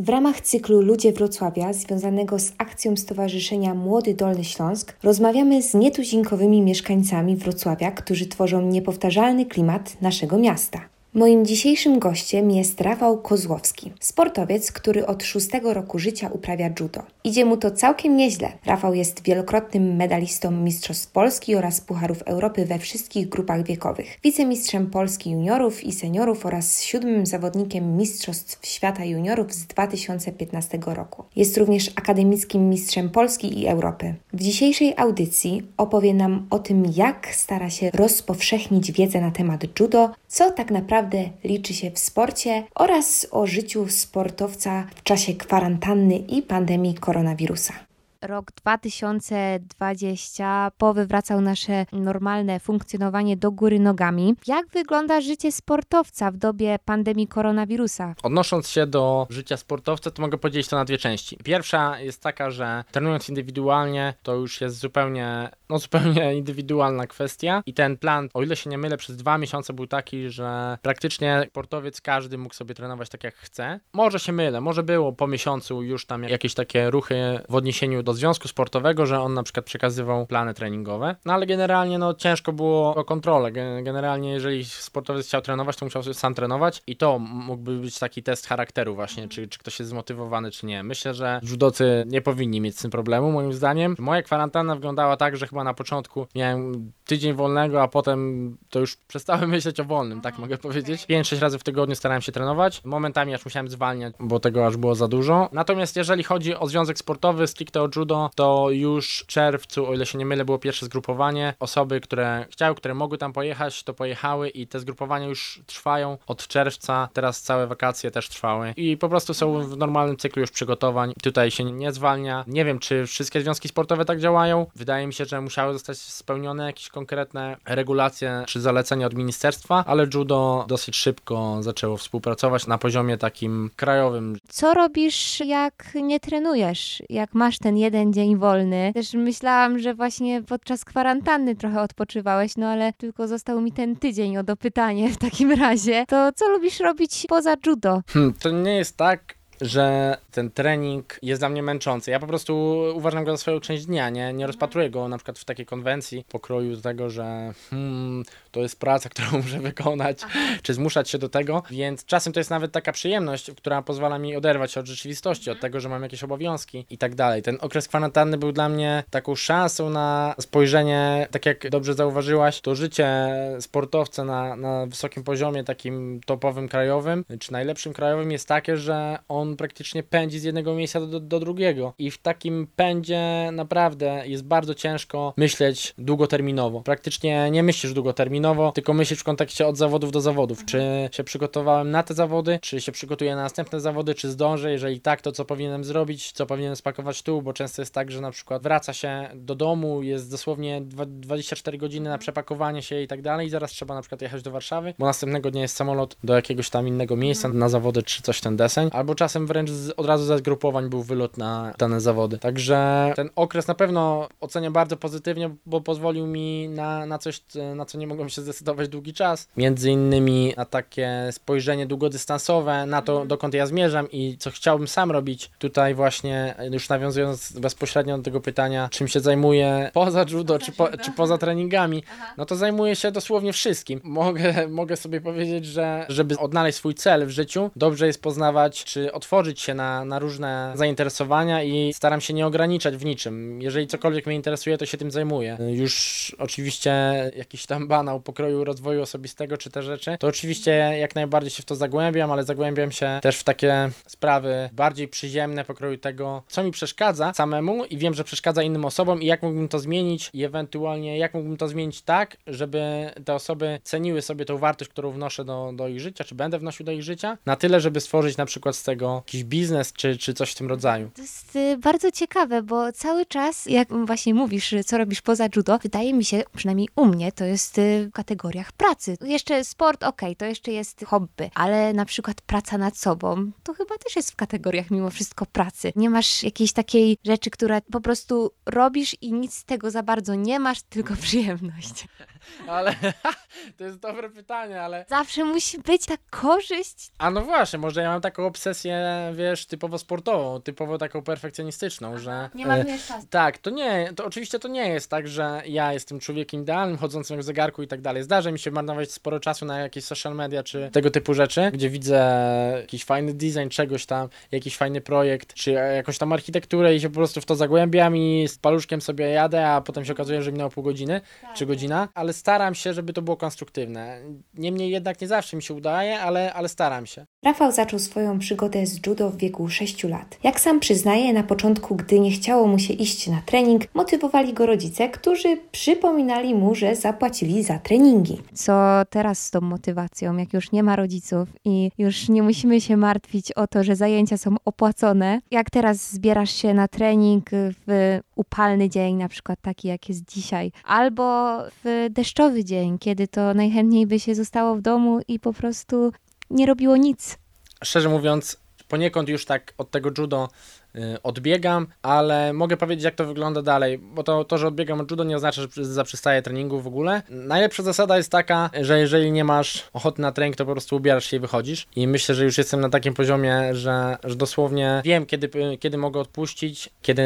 W ramach cyklu Ludzie Wrocławia, związanego z akcją Stowarzyszenia Młody Dolny Śląsk, rozmawiamy z nietuzinkowymi mieszkańcami Wrocławia, którzy tworzą niepowtarzalny klimat naszego miasta. Moim dzisiejszym gościem jest Rafał Kozłowski, sportowiec, który od szóstego roku życia uprawia judo. Idzie mu to całkiem nieźle. Rafał jest wielokrotnym medalistą Mistrzostw Polski oraz Pucharów Europy we wszystkich grupach wiekowych, wicemistrzem Polski juniorów i seniorów oraz siódmym zawodnikiem Mistrzostw Świata Juniorów z 2015 roku. Jest również akademickim mistrzem Polski i Europy. W dzisiejszej audycji opowie nam o tym, jak stara się rozpowszechnić wiedzę na temat judo, co tak naprawdę liczy się w sporcie oraz o życiu sportowca w czasie kwarantanny i pandemii koronawirusa. Rok 2020 powywracał nasze normalne funkcjonowanie do góry nogami. Jak wygląda życie sportowca w dobie pandemii koronawirusa? Odnosząc się do życia sportowca, to mogę podzielić to na dwie części. Pierwsza jest taka, że trenując indywidualnie, to już jest zupełnie, no zupełnie indywidualna kwestia i ten plan, o ile się nie mylę, przez dwa miesiące był taki, że praktycznie sportowiec każdy mógł sobie trenować tak jak chce. Może się mylę, może było po miesiącu już tam jakieś takie ruchy w odniesieniu do związku sportowego, że on na przykład przekazywał plany treningowe, no ale generalnie no ciężko było o kontrolę. Generalnie jeżeli sportowiec chciał trenować, to musiał sam trenować i to mógłby być taki test charakteru właśnie, czy, czy ktoś jest zmotywowany, czy nie. Myślę, że judocy nie powinni mieć z tym problemu, moim zdaniem. Moja kwarantanna wyglądała tak, że chyba na początku miałem tydzień wolnego, a potem to już przestałem myśleć o wolnym, tak mogę powiedzieć. 5-6 razy w tygodniu starałem się trenować. Momentami aż musiałem zwalniać, bo tego aż było za dużo. Natomiast jeżeli chodzi o związek sportowy, stricte o judo, to już w czerwcu, o ile się nie mylę, było pierwsze zgrupowanie. Osoby, które chciały, które mogły tam pojechać, to pojechały i te zgrupowania już trwają od czerwca. Teraz całe wakacje też trwały i po prostu są w normalnym cyklu już przygotowań. Tutaj się nie zwalnia. Nie wiem, czy wszystkie związki sportowe tak działają. Wydaje mi się, że musiały zostać spełnione jakieś konkretne regulacje czy zalecenia od ministerstwa, ale judo dosyć szybko zaczęło współpracować na poziomie takim krajowym. Co robisz, jak nie trenujesz? Jak masz ten jeden dzień wolny? Też myślałam, że właśnie podczas kwarantanny trochę odpoczywałeś, no ale tylko został mi ten tydzień o dopytanie w takim razie. To co lubisz robić poza judo? Hmm, to nie jest tak, że ten trening jest dla mnie męczący. Ja po prostu uważam go za swoją część dnia, nie, nie rozpatruję go na przykład w takiej konwencji pokroju z tego, że hmm, to jest praca, którą muszę wykonać, Aha. czy zmuszać się do tego, więc czasem to jest nawet taka przyjemność, która pozwala mi oderwać się od rzeczywistości, od tego, że mam jakieś obowiązki i tak dalej. Ten okres kwarantanny był dla mnie taką szansą na spojrzenie, tak jak dobrze zauważyłaś, to życie sportowca na, na wysokim poziomie, takim topowym krajowym, czy najlepszym krajowym jest takie, że on praktycznie pędzi z jednego miejsca do, do drugiego i w takim pędzie naprawdę jest bardzo ciężko myśleć długoterminowo. Praktycznie nie myślisz długoterminowo, tylko myślisz w kontekście od zawodów do zawodów. Czy się przygotowałem na te zawody, czy się przygotuję na następne zawody, czy zdążę, jeżeli tak, to co powinienem zrobić, co powinienem spakować tu, bo często jest tak, że na przykład wraca się do domu, jest dosłownie 24 godziny na przepakowanie się i tak dalej i zaraz trzeba na przykład jechać do Warszawy, bo następnego dnia jest samolot do jakiegoś tam innego miejsca na zawody, czy coś ten deseń, albo czasem wręcz z, od razu ze zgrupowań był wylot na dane zawody. Także ten okres na pewno oceniam bardzo pozytywnie, bo pozwolił mi na, na coś, na co nie mogłem się zdecydować długi czas. Między innymi na takie spojrzenie długodystansowe, na to dokąd ja zmierzam i co chciałbym sam robić. Tutaj właśnie już nawiązując bezpośrednio do tego pytania, czym się zajmuję poza judo, czy, po, czy poza treningami, no to zajmuję się dosłownie wszystkim. Mogę, mogę sobie powiedzieć, że żeby odnaleźć swój cel w życiu, dobrze jest poznawać, czy otworzyć otworzyć się na, na różne zainteresowania i staram się nie ograniczać w niczym. Jeżeli cokolwiek mnie interesuje, to się tym zajmuję. Już oczywiście jakiś tam banał pokroju rozwoju osobistego czy te rzeczy, to oczywiście jak najbardziej się w to zagłębiam, ale zagłębiam się też w takie sprawy bardziej przyziemne pokroju tego, co mi przeszkadza samemu i wiem, że przeszkadza innym osobom i jak mógłbym to zmienić i ewentualnie jak mógłbym to zmienić tak, żeby te osoby ceniły sobie tą wartość, którą wnoszę do, do ich życia, czy będę wnosił do ich życia, na tyle, żeby stworzyć na przykład z tego jakiś biznes czy, czy coś w tym rodzaju. To jest y, bardzo ciekawe, bo cały czas, jak właśnie mówisz, co robisz poza judo, wydaje mi się, przynajmniej u mnie, to jest y, w kategoriach pracy. Jeszcze sport, ok, to jeszcze jest hobby, ale na przykład praca nad sobą, to chyba też jest w kategoriach mimo wszystko pracy. Nie masz jakiejś takiej rzeczy, która po prostu robisz i nic z tego za bardzo nie masz, tylko przyjemność. ale to jest dobre pytanie, ale... Zawsze musi być ta korzyść. A no właśnie, może ja mam taką obsesję, wiesz, typowo sportową, typowo taką perfekcjonistyczną, że... Nie e, marnujesz czasu. Tak, to nie, to oczywiście to nie jest tak, że ja jestem człowiekiem idealnym, chodzącym w zegarku i tak dalej. Zdarza mi się marnować sporo czasu na jakieś social media czy tego typu rzeczy, gdzie widzę jakiś fajny design czegoś tam, jakiś fajny projekt, czy jakąś tam architekturę i się po prostu w to zagłębiam i z paluszkiem sobie jadę, a potem się okazuje, że minęło pół godziny czy godzina, ale staram się, żeby to było konstruktywne. Niemniej jednak nie zawsze mi się udaje, ale, ale staram się. Rafał zaczął swoją przygodę z judo w wieku 6 lat. Jak sam przyznaje, na początku, gdy nie chciało mu się iść na trening, motywowali go rodzice, którzy przypominali mu, że zapłacili za treningi. Co teraz z tą motywacją, jak już nie ma rodziców i już nie musimy się martwić o to, że zajęcia są opłacone? Jak teraz zbierasz się na trening w upalny dzień, na przykład taki jak jest dzisiaj, albo w deszczowy dzień, kiedy to najchętniej by się zostało w domu i po prostu nie robiło nic. Szczerze mówiąc, poniekąd już tak od tego judo odbiegam, ale mogę powiedzieć, jak to wygląda dalej, bo to, to, że odbiegam od judo nie oznacza, że zaprzestaję treningu w ogóle. Najlepsza zasada jest taka, że jeżeli nie masz ochoty na trening, to po prostu ubierasz się i wychodzisz. I myślę, że już jestem na takim poziomie, że, że dosłownie wiem, kiedy, kiedy mogę odpuścić, kiedy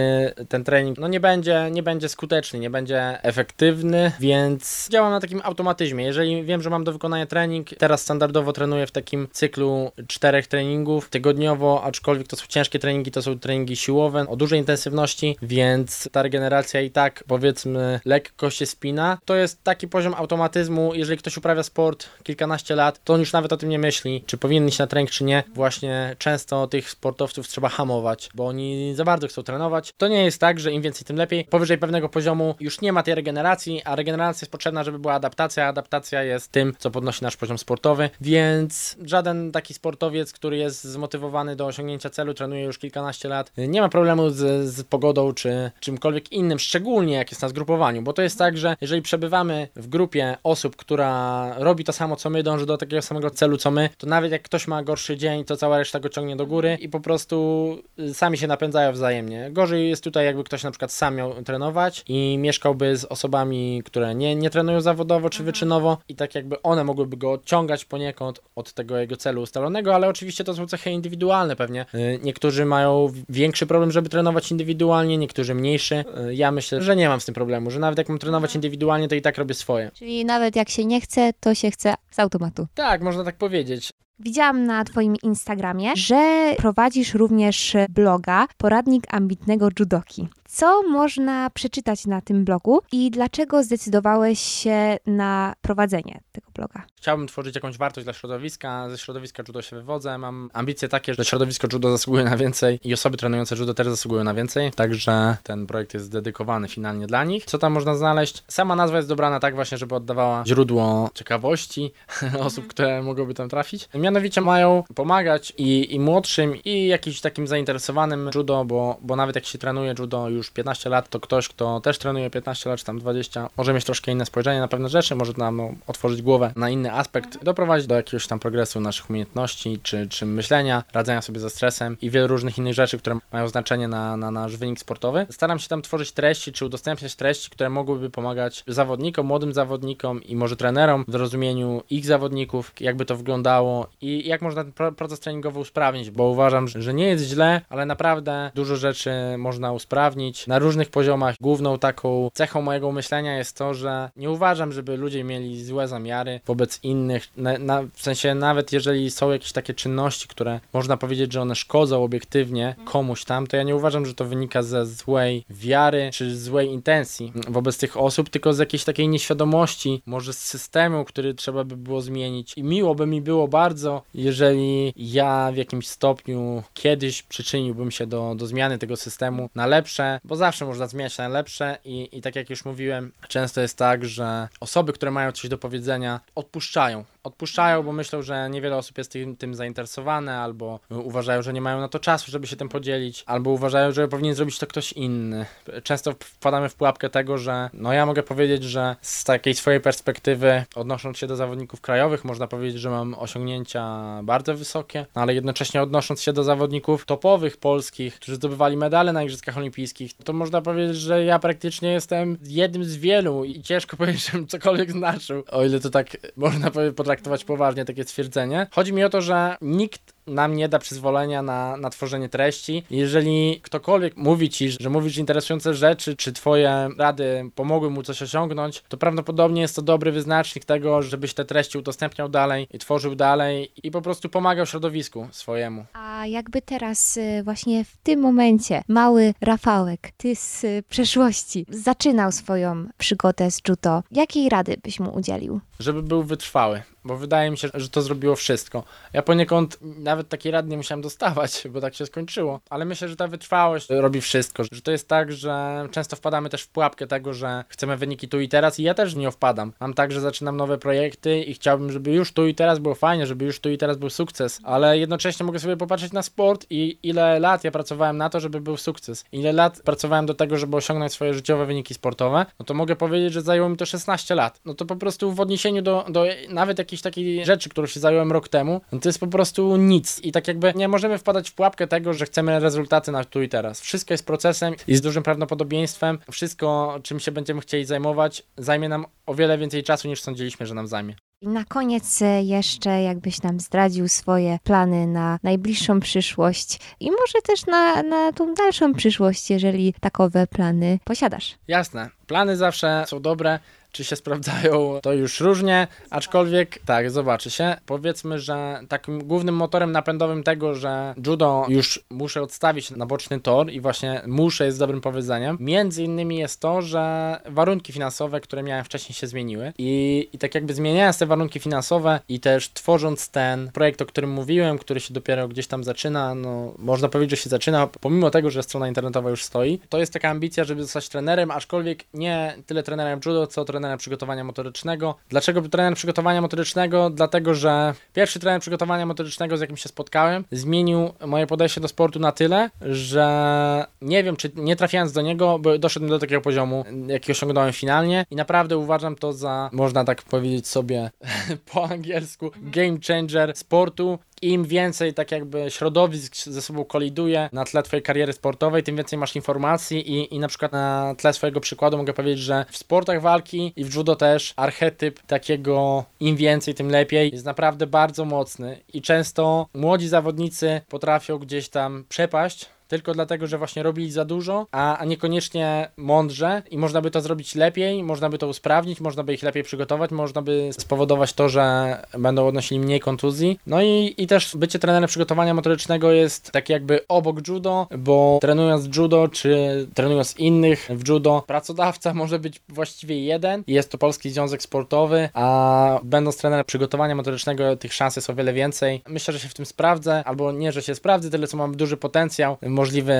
ten trening no nie będzie, nie będzie skuteczny, nie będzie efektywny, więc działam na takim automatyzmie. Jeżeli wiem, że mam do wykonania trening, teraz standardowo trenuję w takim cyklu czterech treningów tygodniowo, aczkolwiek to są ciężkie treningi, to są treningi siłowe o dużej intensywności, więc ta regeneracja i tak powiedzmy lekko się spina. To jest taki poziom automatyzmu, jeżeli ktoś uprawia sport kilkanaście lat, to on już nawet o tym nie myśli, czy powinien iść na trening, czy nie. Właśnie często tych sportowców trzeba hamować, bo oni za bardzo chcą trenować. To nie jest tak, że im więcej, tym lepiej. Powyżej pewnego poziomu już nie ma tej regeneracji, a regeneracja jest potrzebna, żeby była adaptacja. Adaptacja jest tym, co podnosi nasz poziom sportowy, więc żaden taki sportowiec, który jest zmotywowany do osiągnięcia celu, trenuje już kilkanaście lat, nie ma problemu z, z pogodą czy czymkolwiek innym, szczególnie jak jest na zgrupowaniu, bo to jest tak, że jeżeli przebywamy w grupie osób, która robi to samo co my, dąży do takiego samego celu co my, to nawet jak ktoś ma gorszy dzień, to cała reszta go ciągnie do góry i po prostu y, sami się napędzają wzajemnie. Gorzej jest tutaj, jakby ktoś na przykład sam miał trenować i mieszkałby z osobami, które nie, nie trenują zawodowo czy wyczynowo i tak jakby one mogłyby go odciągać poniekąd od tego jego celu ustalonego, ale oczywiście to są cechy indywidualne pewnie. Y, niektórzy mają większy problem, żeby trenować indywidualnie, niektórzy mniejszy. Y, ja myślę, że nie mam z tym problemu, że nawet jak mam trenować indywidualnie, to i tak robię swoje. Czyli nawet jak się nie chce, to się chce z automatu. Tak, można tak powiedzieć. Widziałam na Twoim Instagramie, że prowadzisz również bloga Poradnik ambitnego judoki. Co można przeczytać na tym blogu i dlaczego zdecydowałeś się na prowadzenie tego bloga? Chciałbym tworzyć jakąś wartość dla środowiska. Ze środowiska judo się wywodzę. Mam ambicje takie, że środowisko judo zasługuje na więcej i osoby trenujące judo też zasługują na więcej. Także ten projekt jest dedykowany finalnie dla nich. Co tam można znaleźć? Sama nazwa jest dobrana tak właśnie, żeby oddawała źródło ciekawości osób, które mogłyby tam trafić. Mianowicie mają pomagać i, i młodszym, i jakimś takim zainteresowanym judo, bo, bo nawet jak się trenuje judo już 15 lat, to ktoś, kto też trenuje 15 lat, czy tam 20, może mieć troszkę inne spojrzenie na pewne rzeczy, może nam no, otworzyć głowę na inny aspekt, doprowadzić do jakiegoś tam progresu naszych umiejętności, czy, czy myślenia, radzenia sobie ze stresem i wielu różnych innych rzeczy, które mają znaczenie na, na nasz wynik sportowy. Staram się tam tworzyć treści, czy udostępniać treści, które mogłyby pomagać zawodnikom, młodym zawodnikom i może trenerom w zrozumieniu ich zawodników, jakby to wyglądało i jak można ten proces treningowy usprawnić, bo uważam, że nie jest źle, ale naprawdę dużo rzeczy można usprawnić na różnych poziomach. Główną taką cechą mojego myślenia jest to, że nie uważam, żeby ludzie mieli złe zamiary wobec innych, na, na, w sensie nawet jeżeli są jakieś takie czynności, które można powiedzieć, że one szkodzą obiektywnie komuś tam, to ja nie uważam, że to wynika ze złej wiary czy złej intencji wobec tych osób, tylko z jakiejś takiej nieświadomości, może z systemu, który trzeba by było zmienić. I miło by mi było bardzo, jeżeli ja w jakimś stopniu kiedyś przyczyniłbym się do, do zmiany tego systemu na lepsze, bo zawsze można zmieniać na lepsze i, i tak jak już mówiłem, często jest tak, że osoby, które mają coś do powiedzenia, odpuszczają odpuszczają, bo myślą, że niewiele osób jest tym, tym zainteresowane, albo uważają, że nie mają na to czasu, żeby się tym podzielić, albo uważają, że powinien zrobić to ktoś inny. Często wpadamy w pułapkę tego, że no ja mogę powiedzieć, że z takiej swojej perspektywy, odnosząc się do zawodników krajowych, można powiedzieć, że mam osiągnięcia bardzo wysokie, no ale jednocześnie odnosząc się do zawodników topowych polskich, którzy zdobywali medale na Igrzyskach Olimpijskich, to można powiedzieć, że ja praktycznie jestem jednym z wielu i ciężko powiedzieć, żebym cokolwiek znaczył, o ile to tak można potraktować poważnie takie stwierdzenie. Chodzi mi o to, że nikt nam nie da przyzwolenia na, na tworzenie treści. Jeżeli ktokolwiek mówi ci, że mówisz interesujące rzeczy, czy twoje rady pomogły mu coś osiągnąć, to prawdopodobnie jest to dobry wyznacznik tego, żebyś te treści udostępniał dalej i tworzył dalej i po prostu pomagał środowisku swojemu. A jakby teraz y, właśnie w tym momencie mały Rafałek, ty z y, przeszłości, zaczynał swoją przygodę z judo, jakiej rady byś mu udzielił? Żeby był wytrwały bo wydaje mi się, że to zrobiło wszystko. Ja poniekąd nawet takiej rady nie musiałem dostawać, bo tak się skończyło, ale myślę, że ta wytrwałość robi wszystko, że to jest tak, że często wpadamy też w pułapkę tego, że chcemy wyniki tu i teraz i ja też w nie wpadam. Mam tak, że zaczynam nowe projekty i chciałbym, żeby już tu i teraz było fajnie, żeby już tu i teraz był sukces, ale jednocześnie mogę sobie popatrzeć na sport i ile lat ja pracowałem na to, żeby był sukces. Ile lat pracowałem do tego, żeby osiągnąć swoje życiowe wyniki sportowe, no to mogę powiedzieć, że zajęło mi to 16 lat. No to po prostu w odniesieniu do, do nawet jak jakiejś takiej rzeczy, którą się zająłem rok temu, no to jest po prostu nic. I tak jakby nie możemy wpadać w pułapkę tego, że chcemy rezultaty na tu i teraz. Wszystko jest procesem i z dużym prawdopodobieństwem wszystko, czym się będziemy chcieli zajmować, zajmie nam o wiele więcej czasu niż sądziliśmy, że nam zajmie. I na koniec e, jeszcze, jakbyś nam zdradził swoje plany na najbliższą przyszłość i może też na, na tą dalszą przyszłość, jeżeli takowe plany posiadasz. Jasne. Plany zawsze są dobre. Czy się sprawdzają, to już różnie, aczkolwiek tak, zobaczy się. Powiedzmy, że takim głównym motorem napędowym tego, że judo już muszę odstawić na boczny tor i właśnie muszę jest dobrym powiedzeniem, między innymi jest to, że warunki finansowe, które miałem wcześniej się zmieniły i, i tak jakby zmieniając te warunki finansowe i też tworząc ten projekt, o którym mówiłem, który się dopiero gdzieś tam zaczyna, no można powiedzieć, że się zaczyna, pomimo tego, że strona internetowa już stoi, to jest taka ambicja, żeby zostać trenerem, aczkolwiek nie tyle trenerem judo, co trenerem trenera przygotowania motorycznego. Dlaczego trener przygotowania motorycznego? Dlatego, że pierwszy trener przygotowania motorycznego, z jakim się spotkałem, zmienił moje podejście do sportu na tyle, że nie wiem, czy nie trafiając do niego, bo doszedłem do takiego poziomu, jaki osiągnąłem finalnie i naprawdę uważam to za, można tak powiedzieć sobie po angielsku, game changer sportu, im więcej tak jakby środowisk ze sobą koliduje na tle twojej kariery sportowej, tym więcej masz informacji i, i na przykład na tle swojego przykładu mogę powiedzieć, że w sportach walki i w judo też archetyp takiego im więcej, tym lepiej. Jest naprawdę bardzo mocny i często młodzi zawodnicy potrafią gdzieś tam przepaść tylko dlatego, że właśnie robili za dużo, a, a niekoniecznie mądrze i można by to zrobić lepiej, można by to usprawnić, można by ich lepiej przygotować, można by spowodować to, że będą odnosili mniej kontuzji. No i, i też bycie trenerem przygotowania motorycznego jest tak jakby obok judo, bo trenując judo, czy trenując innych w judo, pracodawca może być właściwie jeden jest to Polski Związek Sportowy, a będąc trenerem przygotowania motorycznego tych szans jest o wiele więcej. Myślę, że się w tym sprawdzę, albo nie, że się sprawdzę, tyle co mam duży potencjał możliwy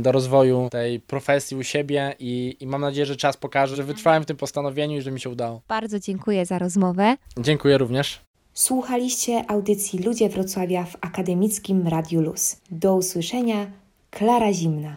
do rozwoju tej profesji u siebie i, i mam nadzieję, że czas pokaże, że wytrwałem w tym postanowieniu i że mi się udało. Bardzo dziękuję za rozmowę. Dziękuję również. Słuchaliście audycji Ludzie Wrocławia w Akademickim Radiu Luz. Do usłyszenia, Klara Zimna.